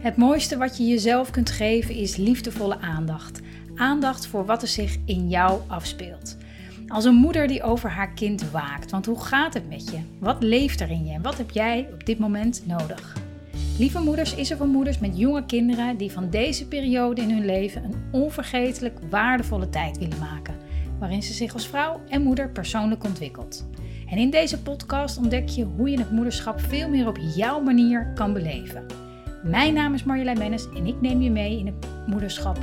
Het mooiste wat je jezelf kunt geven is liefdevolle aandacht. Aandacht voor wat er zich in jou afspeelt. Als een moeder die over haar kind waakt. Want hoe gaat het met je? Wat leeft er in je? En wat heb jij op dit moment nodig? Lieve Moeders is er voor moeders met jonge kinderen die van deze periode in hun leven een onvergetelijk waardevolle tijd willen maken. Waarin ze zich als vrouw en moeder persoonlijk ontwikkelt. En in deze podcast ontdek je hoe je het moederschap veel meer op jouw manier kan beleven. Mijn naam is Marjolein Mennis en ik neem je mee in het moederschap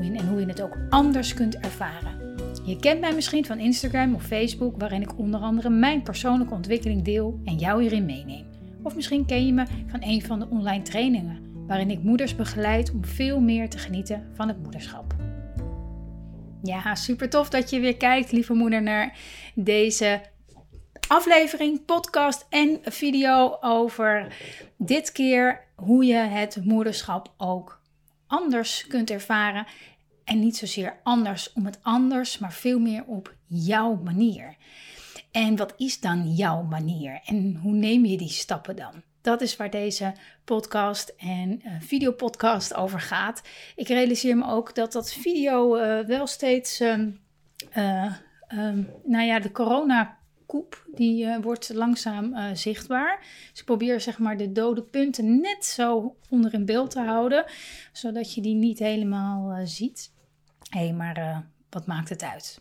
en hoe je het ook anders kunt ervaren. Je kent mij misschien van Instagram of Facebook, waarin ik onder andere mijn persoonlijke ontwikkeling deel en jou hierin meeneem. Of misschien ken je me van een van de online trainingen, waarin ik moeders begeleid om veel meer te genieten van het moederschap. Ja, super tof dat je weer kijkt, lieve moeder, naar deze aflevering, podcast en video over dit keer hoe je het moederschap ook anders kunt ervaren. En niet zozeer anders om het anders, maar veel meer op jouw manier. En wat is dan jouw manier? En hoe neem je die stappen dan? Dat is waar deze podcast en uh, videopodcast over gaat. Ik realiseer me ook dat dat video uh, wel steeds, uh, nou ja, de corona koep, die uh, wordt langzaam uh, zichtbaar. Dus ik probeer zeg maar de dode punten net zo onder in beeld te houden, zodat je die niet helemaal uh, ziet. Hé, hey, maar wat maakt het uit?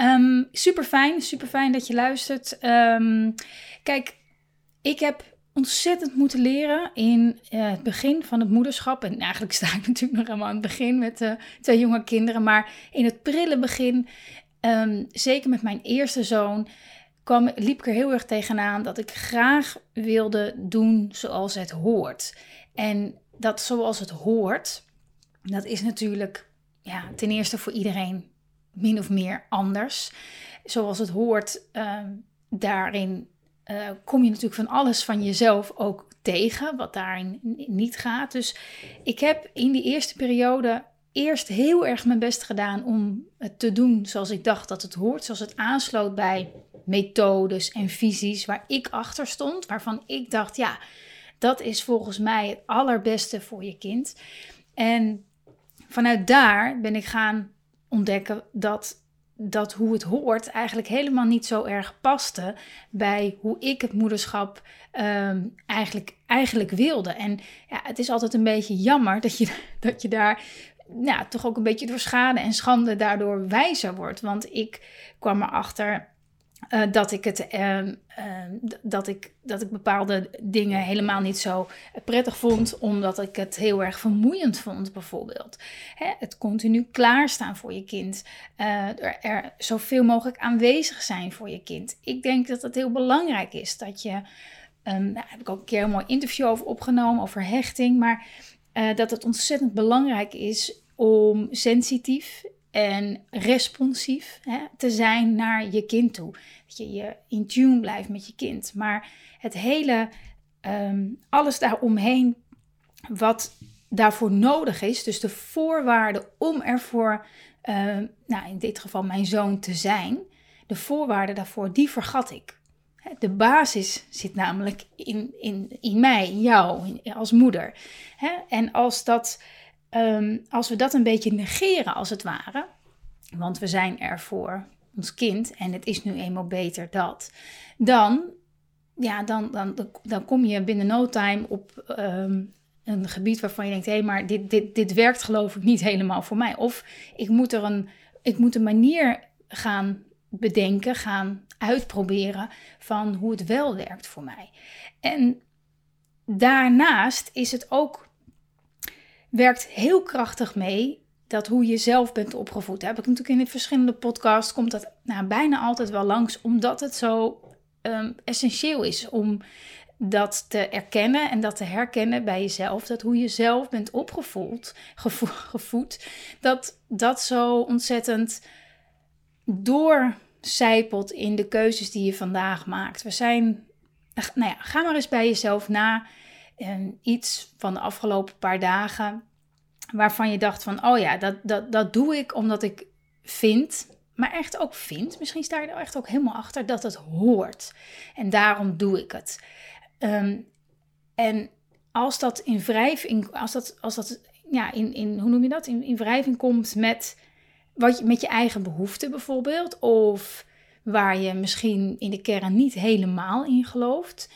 Um, super fijn, super fijn dat je luistert. Um, kijk, ik heb ontzettend moeten leren in het begin van het moederschap. En eigenlijk sta ik natuurlijk nog helemaal aan het begin met twee jonge kinderen. Maar in het prille begin, um, zeker met mijn eerste zoon, liep ik er heel erg tegenaan dat ik graag wilde doen zoals het hoort. En dat zoals het hoort, dat is natuurlijk ja, ten eerste voor iedereen min of meer anders. Zoals het hoort, uh, daarin uh, kom je natuurlijk van alles van jezelf ook tegen, wat daarin niet gaat. Dus ik heb in die eerste periode eerst heel erg mijn best gedaan om het te doen zoals ik dacht dat het hoort, zoals het aansloot bij methodes en visies waar ik achter stond, waarvan ik dacht, ja, dat is volgens mij het allerbeste voor je kind. En vanuit daar ben ik gaan ontdekken dat dat hoe het hoort eigenlijk helemaal niet zo erg paste bij hoe ik het moederschap um, eigenlijk, eigenlijk wilde. En ja, het is altijd een beetje jammer dat je, dat je daar ja, toch ook een beetje door schade en schande daardoor wijzer wordt. Want ik kwam erachter uh, dat ik het uh, uh, dat ik dat ik bepaalde dingen helemaal niet zo prettig vond, omdat ik het heel erg vermoeiend vond, bijvoorbeeld. Hè, het continu klaarstaan voor je kind, er, er zoveel mogelijk aanwezig zijn voor je kind. Ik denk dat het heel belangrijk is dat je, um, daar heb ik ook een keer een mooi interview over opgenomen over hechting, maar dat het ontzettend belangrijk is om sensitief en responsief hè, te zijn naar je kind toe. Dat je je in tune blijft met je kind. Maar het hele, um, alles daaromheen wat daarvoor nodig is, dus de voorwaarden om ervoor, uh, nou in dit geval mijn zoon te zijn, de voorwaarden daarvoor, die vergat ik. De basis zit namelijk in, in, in mij, in jou, als moeder. En als dat um, als we dat een beetje negeren als het ware, want we zijn er voor ons kind en het is nu eenmaal beter dat, dan, ja, dan, dan, dan kom je binnen no time op um, een gebied waarvan je denkt, hé, hey, maar dit, dit, dit werkt geloof ik niet helemaal voor mij. Of ik moet er een, ik moet een manier gaan bedenken, gaan uitproberen van hoe het wel werkt voor mij. En daarnaast is het ook werkt heel krachtig mee dat hoe je zelf bent opgevoed. Heb ik natuurlijk in de verschillende podcasts, komt dat nou, bijna altijd wel langs, omdat het zo um, essentieel is om dat te erkennen en dat te herkennen bij jezelf. Dat hoe je zelf bent opgevoed, gevo gevoed, dat dat zo ontzettend doorcijpelt in de keuzes die je vandaag maakt. We zijn, nou ja, ga maar eens bij jezelf na iets van de afgelopen paar dagen waarvan je dacht van, oh ja, dat, dat, dat doe ik omdat ik vind, maar echt ook vind, misschien sta je er echt ook helemaal achter dat het hoort. En daarom doe ik het. Um, en als dat in wrijving, als dat, als dat ja, in, in, hoe noem je dat? In, in wrijving komt met, wat je, met je eigen behoeften bijvoorbeeld. Of waar je misschien in de kern niet helemaal in gelooft.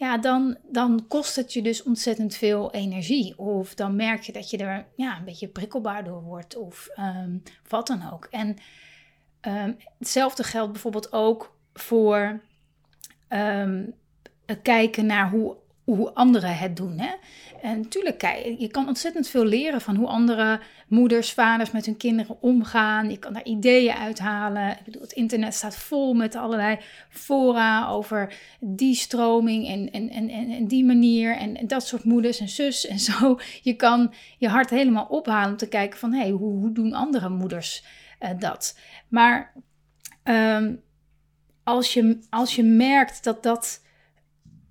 Ja, dan, dan kost het je dus ontzettend veel energie. Of dan merk je dat je er ja, een beetje prikkelbaar door wordt. Of um, wat dan ook. En um, hetzelfde geldt bijvoorbeeld ook voor um, kijken naar hoe hoe anderen het doen. Hè? En natuurlijk, je kan ontzettend veel leren van hoe andere moeders, vaders met hun kinderen omgaan. Je kan daar ideeën uithalen. Ik bedoel, het internet staat vol met allerlei fora over die stroming en, en, en, en die manier. En, dat soort moeders en zus en zo. Je kan je hart helemaal ophalen om te kijken van... hé, hey, hoe, hoe doen andere moeders uh, dat? Maar um, als, je, als je merkt dat dat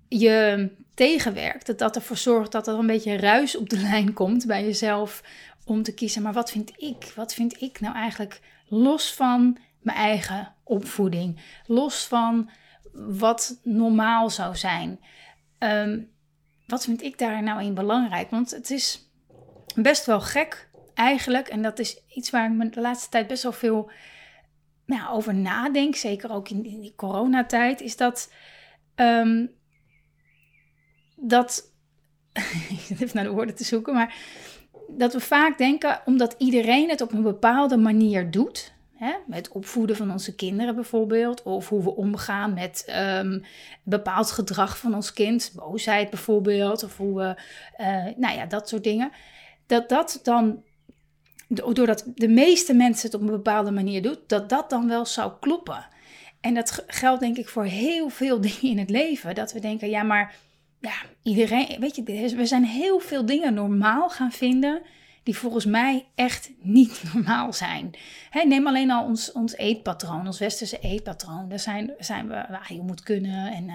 je tegenwerkt. Dat dat ervoor zorgt dat er een beetje ruis op de lijn komt bij jezelf. Om te kiezen, maar wat vind ik? Wat vind ik nou eigenlijk los van mijn eigen opvoeding? Los van wat normaal zou zijn? Um, wat vind ik daar nou in belangrijk? Want het is best wel gek eigenlijk. En dat is iets waar ik me de laatste tijd best wel veel nou, over nadenk. Zeker ook in, die coronatijd. Is dat um, dat. ik even naar de woorden te zoeken, maar. Dat we vaak denken, omdat iedereen het op een bepaalde manier doet. Hè, met opvoeden van onze kinderen bijvoorbeeld. Of hoe we omgaan met um, bepaald gedrag van ons kind. Boosheid bijvoorbeeld. Of hoe we. Uh, nou ja, dat soort dingen. Dat dat dan doordat de meeste mensen het op een bepaalde manier doen, dat dat dan wel zou kloppen. En dat geldt denk ik voor heel veel dingen in het leven. Dat we denken, ja, maar ja, iedereen, weet je, we zijn heel veel dingen normaal gaan vinden die volgens mij echt niet normaal zijn. neem alleen al ons, ons eetpatroon, ons westerse eetpatroon. Daar zijn, zijn we, ah, je moet kunnen en, uh,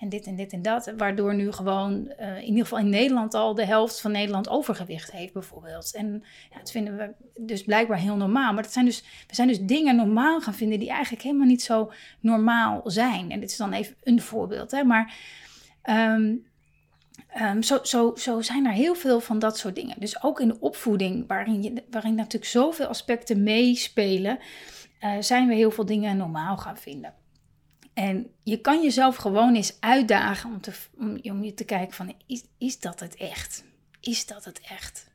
en dit en dit en dat. Waardoor nu gewoon, uh, in ieder geval in Nederland al, de helft van Nederland overgewicht heeft bijvoorbeeld. En ja, dat vinden we dus blijkbaar heel normaal. Maar dat zijn dus, we zijn dus dingen normaal gaan vinden die eigenlijk helemaal niet zo normaal zijn. En dit is dan even een voorbeeld, hè. Maar Um, um, zo, zo, zo zijn er heel veel van dat soort dingen. Dus ook in de opvoeding, waarin, je, waarin natuurlijk zoveel aspecten meespelen, uh, zijn we heel veel dingen normaal gaan vinden. En je kan jezelf gewoon eens uitdagen om, te, om, om je te kijken van, is dat het echt? Is dat het echt?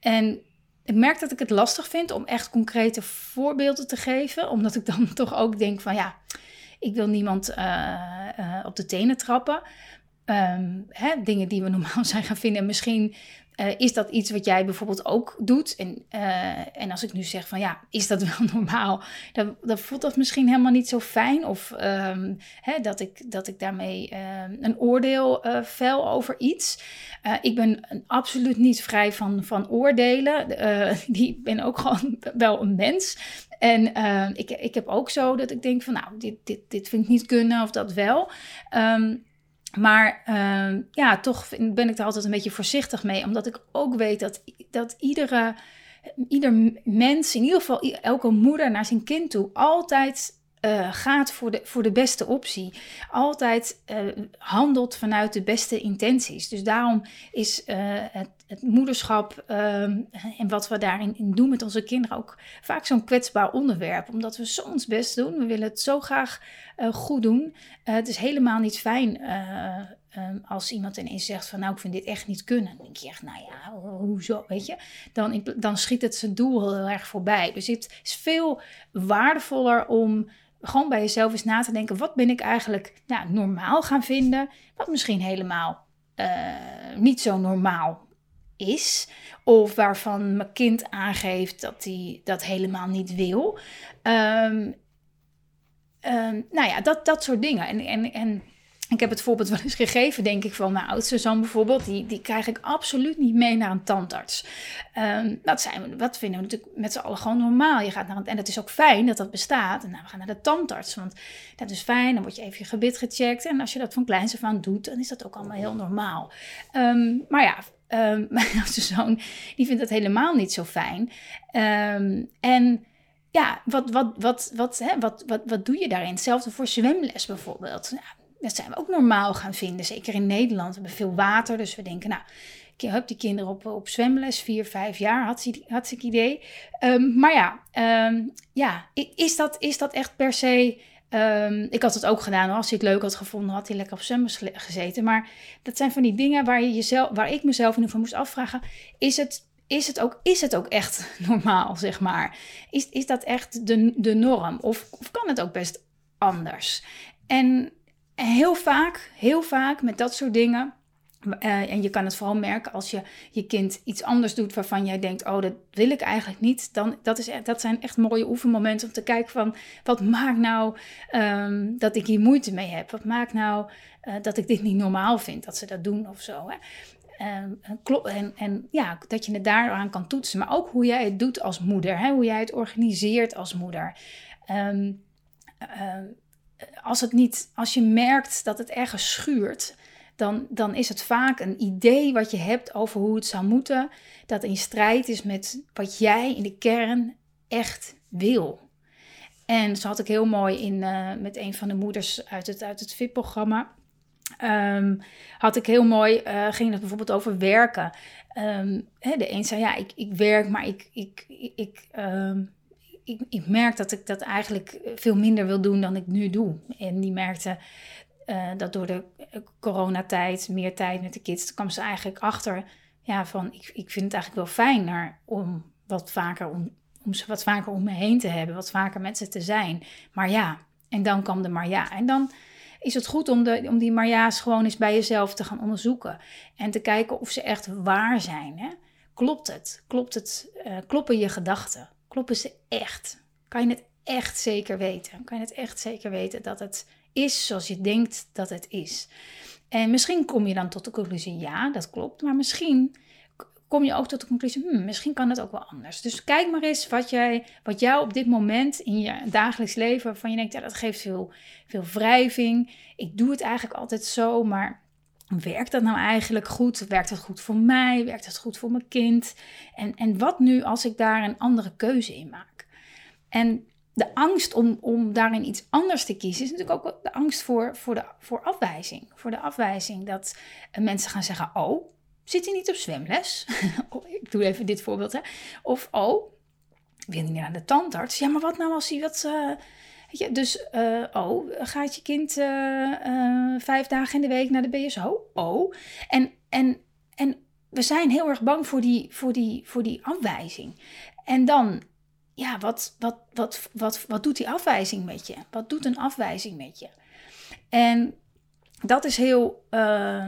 En ik merk dat ik het lastig vind om echt concrete voorbeelden te geven, omdat ik dan toch ook denk van, ja, ik wil niemand uh, uh, op de tenen trappen. Um, hè, dingen die we normaal zijn gaan vinden. misschien uh, is dat iets wat jij bijvoorbeeld ook doet. En, uh, en als ik nu zeg van ja, is dat wel normaal? Dan, dan voelt dat misschien helemaal niet zo fijn. Of um, hè, dat, ik, dat ik daarmee uh, een oordeel vel over iets. ik ben absoluut niet vrij van, van oordelen. die ben ook gewoon wel een mens. En ik, ik heb ook zo dat ik denk van nou, dit, dit, dit vind ik niet kunnen of dat wel. Um, maar uh, ja, toch ben ik er altijd een beetje voorzichtig mee. Omdat ik ook weet dat, dat iedere, ieder mens, in ieder geval elke moeder naar zijn kind toe, altijd uh, gaat voor de, voor de beste optie. Altijd uh, handelt vanuit de beste intenties. Dus daarom is uh, het, het, moederschap ehm, en wat we daarin in doen met onze kinderen ook vaak zo'n kwetsbaar onderwerp. Omdat we zo ons best doen. We willen het zo graag goed doen. het is helemaal niet fijn um, als iemand ineens zegt van nou ik vind dit echt niet kunnen. Dan denk je echt nou ja, hoezo, weet je. Dan, dan schiet het zijn doel heel erg voorbij. Dus het is veel waardevoller om gewoon bij jezelf eens na te denken: wat ben ik eigenlijk nou, normaal gaan vinden, wat misschien helemaal niet zo normaal is, of waarvan mijn kind aangeeft dat hij dat helemaal niet wil. Um, um, nou ja, dat, dat soort dingen. En, en, en ik heb het voorbeeld wel eens gegeven, denk ik, van mijn oudste zoon bijvoorbeeld. Die, die krijg ik absoluut niet mee naar een tandarts. Um, dat, zijn, dat vinden we natuurlijk met z'n allen gewoon normaal. Je gaat naar een, en het is ook fijn dat dat bestaat. En nou, we gaan naar de tandarts, want dat is fijn. Dan word je even je gebit gecheckt. En als je dat van kleins af aan doet, dan is dat ook allemaal heel normaal. Maar ja, um, mijn zoon, die vindt dat helemaal niet zo fijn. en ja, wat, wat, wat, wat, hè, wat, wat, wat doe je daarin? Hetzelfde voor zwemles bijvoorbeeld. Ja, dat zijn we ook normaal gaan vinden. Zeker in Nederland. We hebben veel water, dus we denken, nou, ik heb die kinderen op, op zwemles, vier, vijf jaar, had ze, had idee. Um, maar ja, ja is, dat, is dat echt per se... Um, ik had het ook gedaan als hij het leuk had gevonden, had hij lekker op zwemles gezeten. Maar dat zijn van die dingen waar, je jezelf, waar ik mezelf in ieder moest afvragen. Is het, is het, ook, is het ook echt normaal, zeg maar? Is, is dat echt de, de norm? Of, of kan het ook best anders? En heel vaak, heel vaak met dat soort dingen uh, en je kan het vooral merken als je je kind iets anders doet waarvan jij denkt: Oh, dat wil ik eigenlijk niet. Dan, dat, is, dat zijn echt mooie oefenmomenten om te kijken van wat maakt nou um, dat ik hier moeite mee heb? Wat maakt nou uh, dat ik dit niet normaal vind dat ze dat doen of zo? Hè? Um, en, en ja, dat je het daaraan kan toetsen. Maar ook hoe jij het doet als moeder. Hè? Hoe jij het organiseert als moeder. Um, als, het niet, als je merkt dat het ergens schuurt dan, dan is het vaak een idee wat je hebt over hoe het zou moeten, dat in strijd is met wat jij in de kern echt wil. En zo had ik heel mooi in, uh, met een van de moeders uit het, uit het VIP-programma. Um, had ik heel mooi, uh, ging het bijvoorbeeld over werken. Um, hè, de een zei, ja, ik, ik werk, maar ik, ik, ik, um, ik, ik merk dat ik dat eigenlijk veel minder wil doen dan ik nu doe. En die merkte uh, dat door de coronatijd, meer tijd met de kids, kwam ze eigenlijk achter ja, van ik, ik vind het eigenlijk wel fijner om wat vaker om, om ze wat vaker om me heen te hebben, wat vaker met ze te zijn. Maar ja, en dan kwam de maar ja. En dan is het goed om, de, om die maar ja's gewoon eens bij jezelf te gaan onderzoeken. En te kijken of ze echt waar zijn. Hè? Klopt het? Klopt het? Uh, kloppen je gedachten? Kloppen ze echt? Kan je het echt zeker weten? Kan je het echt zeker weten dat het is zoals je denkt dat het is. En misschien kom je dan tot de conclusie, ja, dat klopt. Maar misschien kom je ook tot de conclusie, hmm, misschien kan het ook wel anders. Dus kijk maar eens wat, jij, wat jou op dit moment in je dagelijks leven, waarvan je denkt, ja, dat geeft veel, veel wrijving. Ik doe het eigenlijk altijd zo, maar werkt dat nou eigenlijk goed? Werkt het goed voor mij? Werkt het goed voor mijn kind? En, en wat nu als ik daar een andere keuze in maak? En de angst om, om daarin iets anders te kiezen is natuurlijk ook de angst voor, voor, de, voor afwijzing. Voor de afwijzing dat mensen gaan zeggen: Oh, zit hij niet op zwemles? Oh, ik doe even dit voorbeeld. Hè. Of Oh, wil niet naar de tandarts? Ja, maar wat nou als hij wat. Uh, dus, uh, oh, gaat je kind vijf dagen in de week naar de BSO? Oh. En, en, en we zijn heel erg bang voor die, voor die, voor die afwijzing. En dan ja, wat, wat, wat, wat, wat doet die afwijzing met je? Wat doet een afwijzing met je? En dat is heel, uh,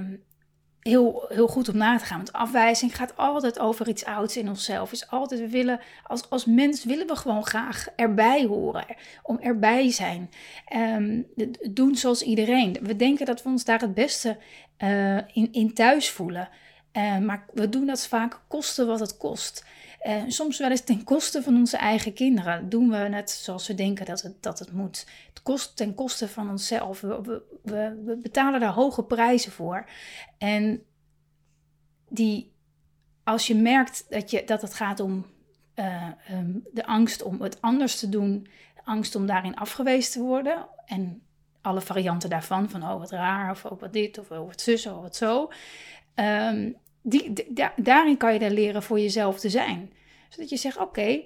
heel, heel goed om na te gaan. Want afwijzing gaat altijd over iets ouds in onszelf. Is altijd, we willen, als, als mens willen we gewoon graag erbij horen. Om erbij zijn. Um, doen zoals iedereen. We denken dat we ons daar het beste uh, in, in thuis voelen. Uh, maar we doen dat vaak kosten wat het kost. Uh, soms wel eens ten koste van onze eigen kinderen. Doen we het zoals we denken dat het, dat het moet. Het kost ten koste van onszelf. We, we, we betalen daar hoge prijzen voor. En die, als je merkt dat, je, dat het gaat om uh, um, de angst om het anders te doen, angst om daarin afgewezen te worden en alle varianten daarvan, van oh wat raar, of oh wat dit, of oh wat zus, of wat zo. Um, die, daarin kan je dan leren voor jezelf te zijn. Zodat je zegt, oké,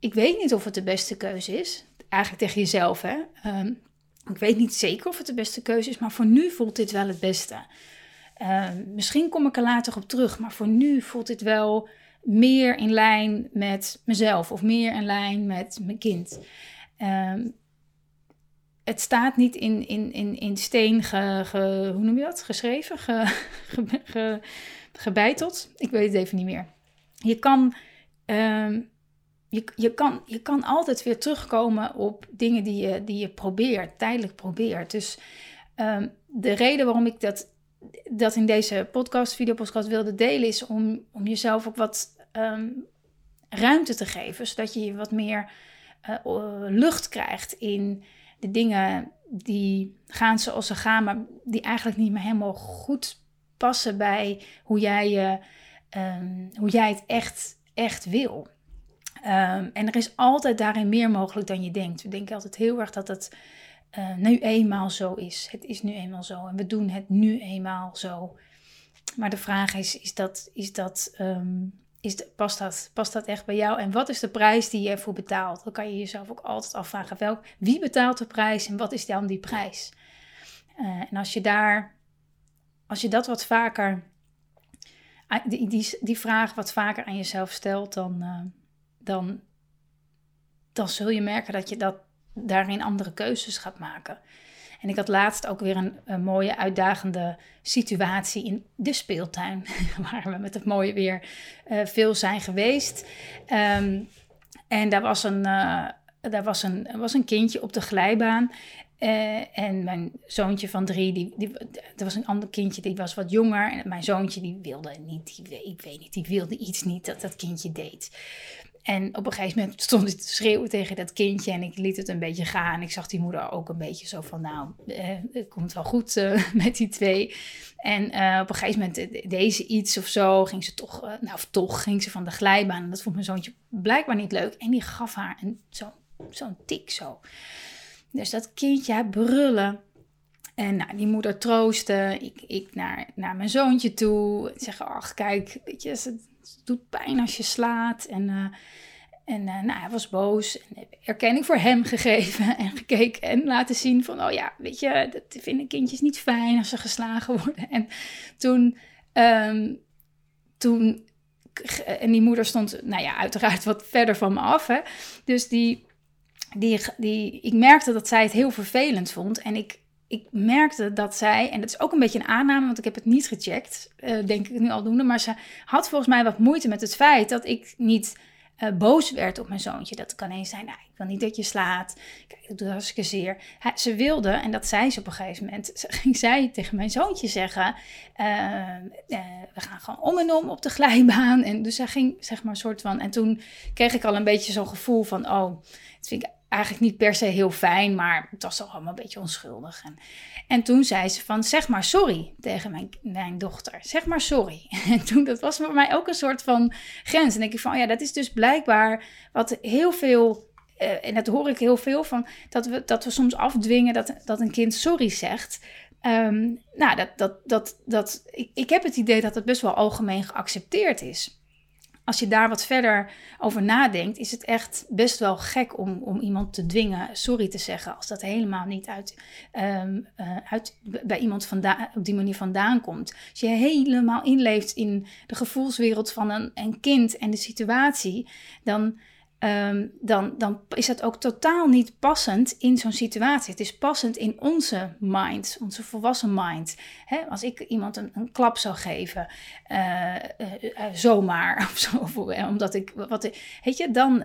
ik weet niet of het de beste keuze is. Eigenlijk tegen jezelf, hè. Um, ik weet niet zeker of het de beste keuze is, maar voor nu voelt dit wel het beste. Um, misschien kom ik er later op terug, maar voor nu voelt dit wel meer in lijn met mezelf of meer in lijn met mijn kind. Um, het staat niet in, in, in, in steen ge, hoe noem je dat? geschreven, ge, ge, gebeiteld. Ik weet het even niet meer. Je kan, um, je, je, kan, je kan altijd weer terugkomen op dingen die je, die je probeert, tijdelijk probeert. Dus um, de reden waarom ik dat, dat in deze podcast, videopodcast wilde delen, is om, om jezelf ook wat um, ruimte te geven, zodat je wat meer uh, lucht krijgt in de dingen die gaan zoals ze gaan, maar die eigenlijk niet meer helemaal goed passen bij hoe jij, je, um, hoe jij het echt, echt wil. Um, en er is altijd daarin meer mogelijk dan je denkt. We denken altijd heel erg dat het uh, nu eenmaal zo is. Het is nu eenmaal zo en we doen het nu eenmaal zo. Maar de vraag is, is dat, is dat, ehm, is past, dat, past dat echt bij jou? En wat is de prijs die je ervoor betaalt? Dan kan je jezelf ook altijd afvragen, welk, wie betaalt de prijs en wat is dan die prijs? Uh, en als je daar, als je dat wat vaker, die, die, die vraag wat vaker aan jezelf stelt, dan, uh, dan, dan zul je merken dat je dat daarin andere keuzes gaat maken. En ik had laatst ook weer een, mooie uitdagende situatie in de speeltuin, waar we met het mooie weer uh, veel zijn geweest. Um, en daar was een, uh, daar was een, was een kindje op de glijbaan. Uh, en mijn zoontje van drie, die, die, er was een ander kindje, die was wat jonger. En mijn zoontje, die wilde niet, die, ik weet niet, die wilde iets niet dat dat kindje deed. En op een gegeven moment stond ik te schreeuwen tegen dat kindje en ik liet het een beetje gaan. Ik zag die moeder ook een beetje zo van, nou, eh, het komt wel goed uh, met die twee. En op een gegeven moment deze iets of zo, ging ze toch, nou toch, ging ze van de glijbaan. En dat vond mijn zoontje blijkbaar niet leuk. En die gaf haar zo'n zo tik zo. Dus dat kindje, brullen. En nou, die moeder troosten. Ik, ik naar, naar mijn zoontje toe. Zeggen, ach kijk, weet je, het doet pijn als je slaat. En, uh, en uh, nou, hij was boos. En erkenning voor hem gegeven en gekeken. En laten zien van, oh ja, weet je, dat vinden kindjes niet fijn als ze geslagen worden. En toen, um, toen en die moeder stond, nou ja, uiteraard wat verder van me af. Hè? Dus die, die, die, ik merkte dat zij het heel vervelend vond. En ik, ik merkte dat zij, en dat is ook een beetje een aanname, want ik heb het niet gecheckt, uh, denk ik nu al doen, maar ze had volgens mij wat moeite met het feit dat ik niet uh, boos werd op mijn zoontje. Dat kan eens zijn, nou, ik wil niet dat je slaat. Kijk, dat doet hartstikke zeer. Ze wilde, en dat zei ze op een gegeven moment, ging zij tegen mijn zoontje zeggen, uh, we gaan gewoon om en om op de glijbaan. En dus zij ging, zeg maar, een soort van, en toen kreeg ik al een beetje zo'n gevoel van, oh, het vind ik eigenlijk niet per se heel fijn, maar het was toch allemaal een beetje onschuldig. En, en toen zei ze van, zeg maar sorry tegen mijn, dochter. Zeg maar sorry. En toen, dat was voor mij ook een soort van grens. En denk ik van, oh ja, dat is dus blijkbaar wat heel veel... Uh, en dat hoor ik heel veel van, dat we, dat we soms afdwingen dat, dat een kind sorry zegt. Um, nou, dat, dat, dat, dat, ik, ik heb het idee dat het best wel algemeen geaccepteerd is als je daar wat verder over nadenkt, is het echt best wel gek om, om iemand te dwingen sorry te zeggen. Als dat helemaal niet uit, um, uh, uit bij iemand op die manier vandaan komt. Als je helemaal inleeft in de gevoelswereld van een, een kind en de situatie, dan Um, dan, dan is dat ook totaal niet passend in zo'n situatie. Het is passend in onze mind, onze volwassen mind. als ik iemand een, een klap zou geven, uh, uh, zomaar, of zo, omdat ik, wat, weet je, dan,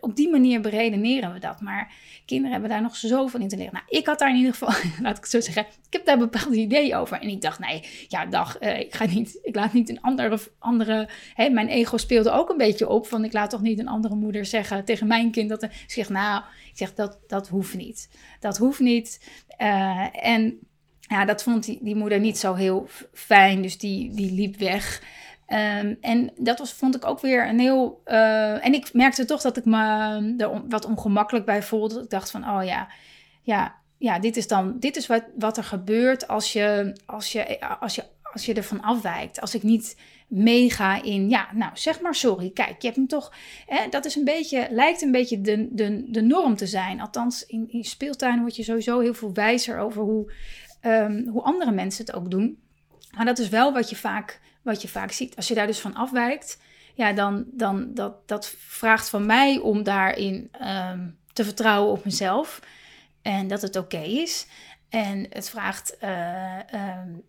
op die manier beredeneren we dat. Maar kinderen hebben daar nog zoveel in te leren. Nou, ik had daar in ieder geval, laat ik zo zeggen, ik heb daar bepaalde ideeën over. En ik dacht, nee, ja, dag, ik ga niet, ik laat niet een andere, andere mijn ego speelde ook een beetje op, van ik laat toch niet een andere moeder zeggen tegen mijn kind dat ik zeg, nou, ik zeg dat dat hoeft niet. Dat hoeft niet. Uh, en ja, dat vond die, die moeder niet zo heel fijn, dus die, die liep weg. Um, en dat was, vond ik ook weer een heel. Uh, en ik merkte toch dat ik me er wat ongemakkelijk bij voelde. Ik dacht van, oh ja, ja, ja dit is dan, dit is wat, wat er gebeurt als je, als je, als je, als je ervan afwijkt. Als ik niet mega in, ja, nou zeg maar sorry, kijk, je hebt hem toch, hè, dat is een beetje, lijkt een beetje de, de, de norm te zijn. Althans, in, in speeltuinen word je sowieso heel veel wijzer over hoe, um, hoe andere mensen het ook doen. Maar dat is wel wat je vaak, wat je vaak ziet. Als je daar dus van afwijkt, ja, dan, dan dat, dat vraagt van mij om daarin um, te vertrouwen op mezelf. En dat het oké is. En het vraagt uh, um,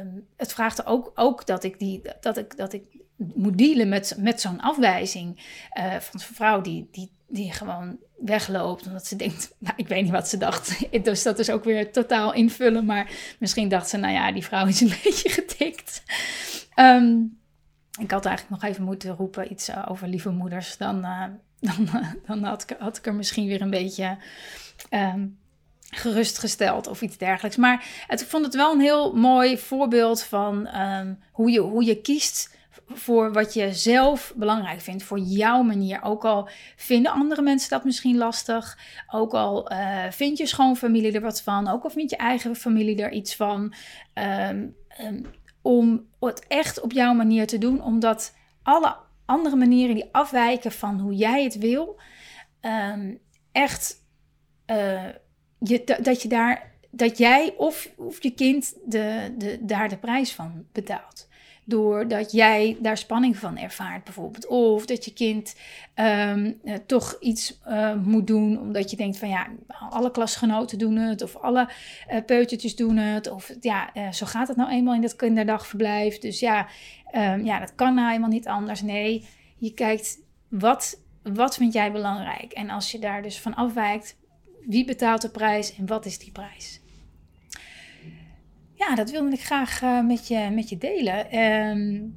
um, het vraagt ook, ook dat, ik die, dat, ik, dat ik moet dealen met, met zo'n afwijzing uh, van een vrouw die, die, die gewoon wegloopt. Omdat ze denkt, nou, ik weet niet wat ze dacht. Dus dat is ook weer totaal invullen. Maar misschien dacht ze, nou ja, die vrouw is een beetje getikt. Um, ik had eigenlijk nog even moeten roepen iets uh, over lieve moeders. Dan, uh, dan, dan had, ik, had ik er misschien weer een beetje... Um, gerustgesteld of iets dergelijks. Maar het, ik vond het wel een heel mooi voorbeeld van um, hoe, je, hoe je kiest voor wat je zelf belangrijk vindt, voor jouw manier. Ook al vinden andere mensen dat misschien lastig, ook al uh, vindt je schoonfamilie er wat van, ook al vindt je eigen familie er iets van. Ehm, ehm, om het echt op jouw manier te doen, omdat alle andere manieren die afwijken van hoe jij het wil, echt uh, je, dat je daar dat jij of, of je kind de, de, daar de prijs van betaalt. Doordat jij daar spanning van ervaart, bijvoorbeeld. Of dat je kind um, toch iets uh, moet doen, omdat je denkt van ja, alle klasgenoten doen het, of alle uh, peutertjes doen het. Of ja, zo gaat het nou eenmaal in dat kinderdagverblijf. Dus ja, um, ja, dat kan nou helemaal niet anders. Nee, je kijkt wat, wat vind jij belangrijk. En als je daar dus van afwijkt, wie betaalt de prijs en wat is die prijs? ja, dat wilde ik graag uh, met, je, met je delen. Um,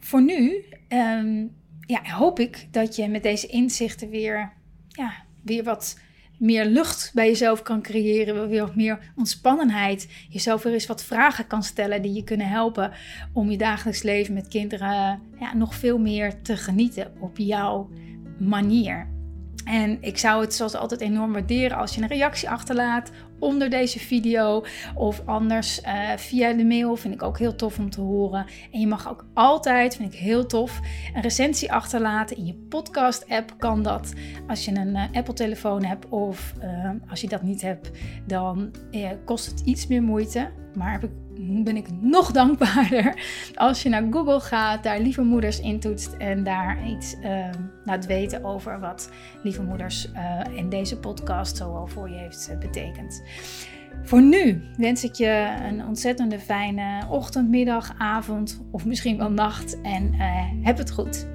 voor nu um, ja, hoop ik dat je met deze inzichten weer, ja, weer wat meer lucht bij jezelf kan creëren, weer wat meer ontspannenheid, jezelf weer eens wat vragen kan stellen die je kunnen helpen om je dagelijks leven met kinderen ja, nog veel meer te genieten op jouw manier. En ik zou het zoals altijd enorm waarderen als je een reactie achterlaat onder deze video. Of anders uh, via de mail. Vind ik ook heel tof om te horen. En je mag ook altijd, vind ik heel tof, een recensie achterlaten. In je podcast-app kan dat. Als je een uh, Apple-telefoon hebt of uh, als je dat niet hebt, dan kost het iets meer moeite. Maar heb ik ben ik nog dankbaarder als je naar Google gaat, daar Lieve Moeders intoetst en daar iets uh, laat weten over wat Lieve Moeders uh, in deze podcast zoal voor je heeft uh, betekend. Voor nu wens ik je een ontzettende fijne ochtend, middag, avond of misschien wel nacht en heb het goed.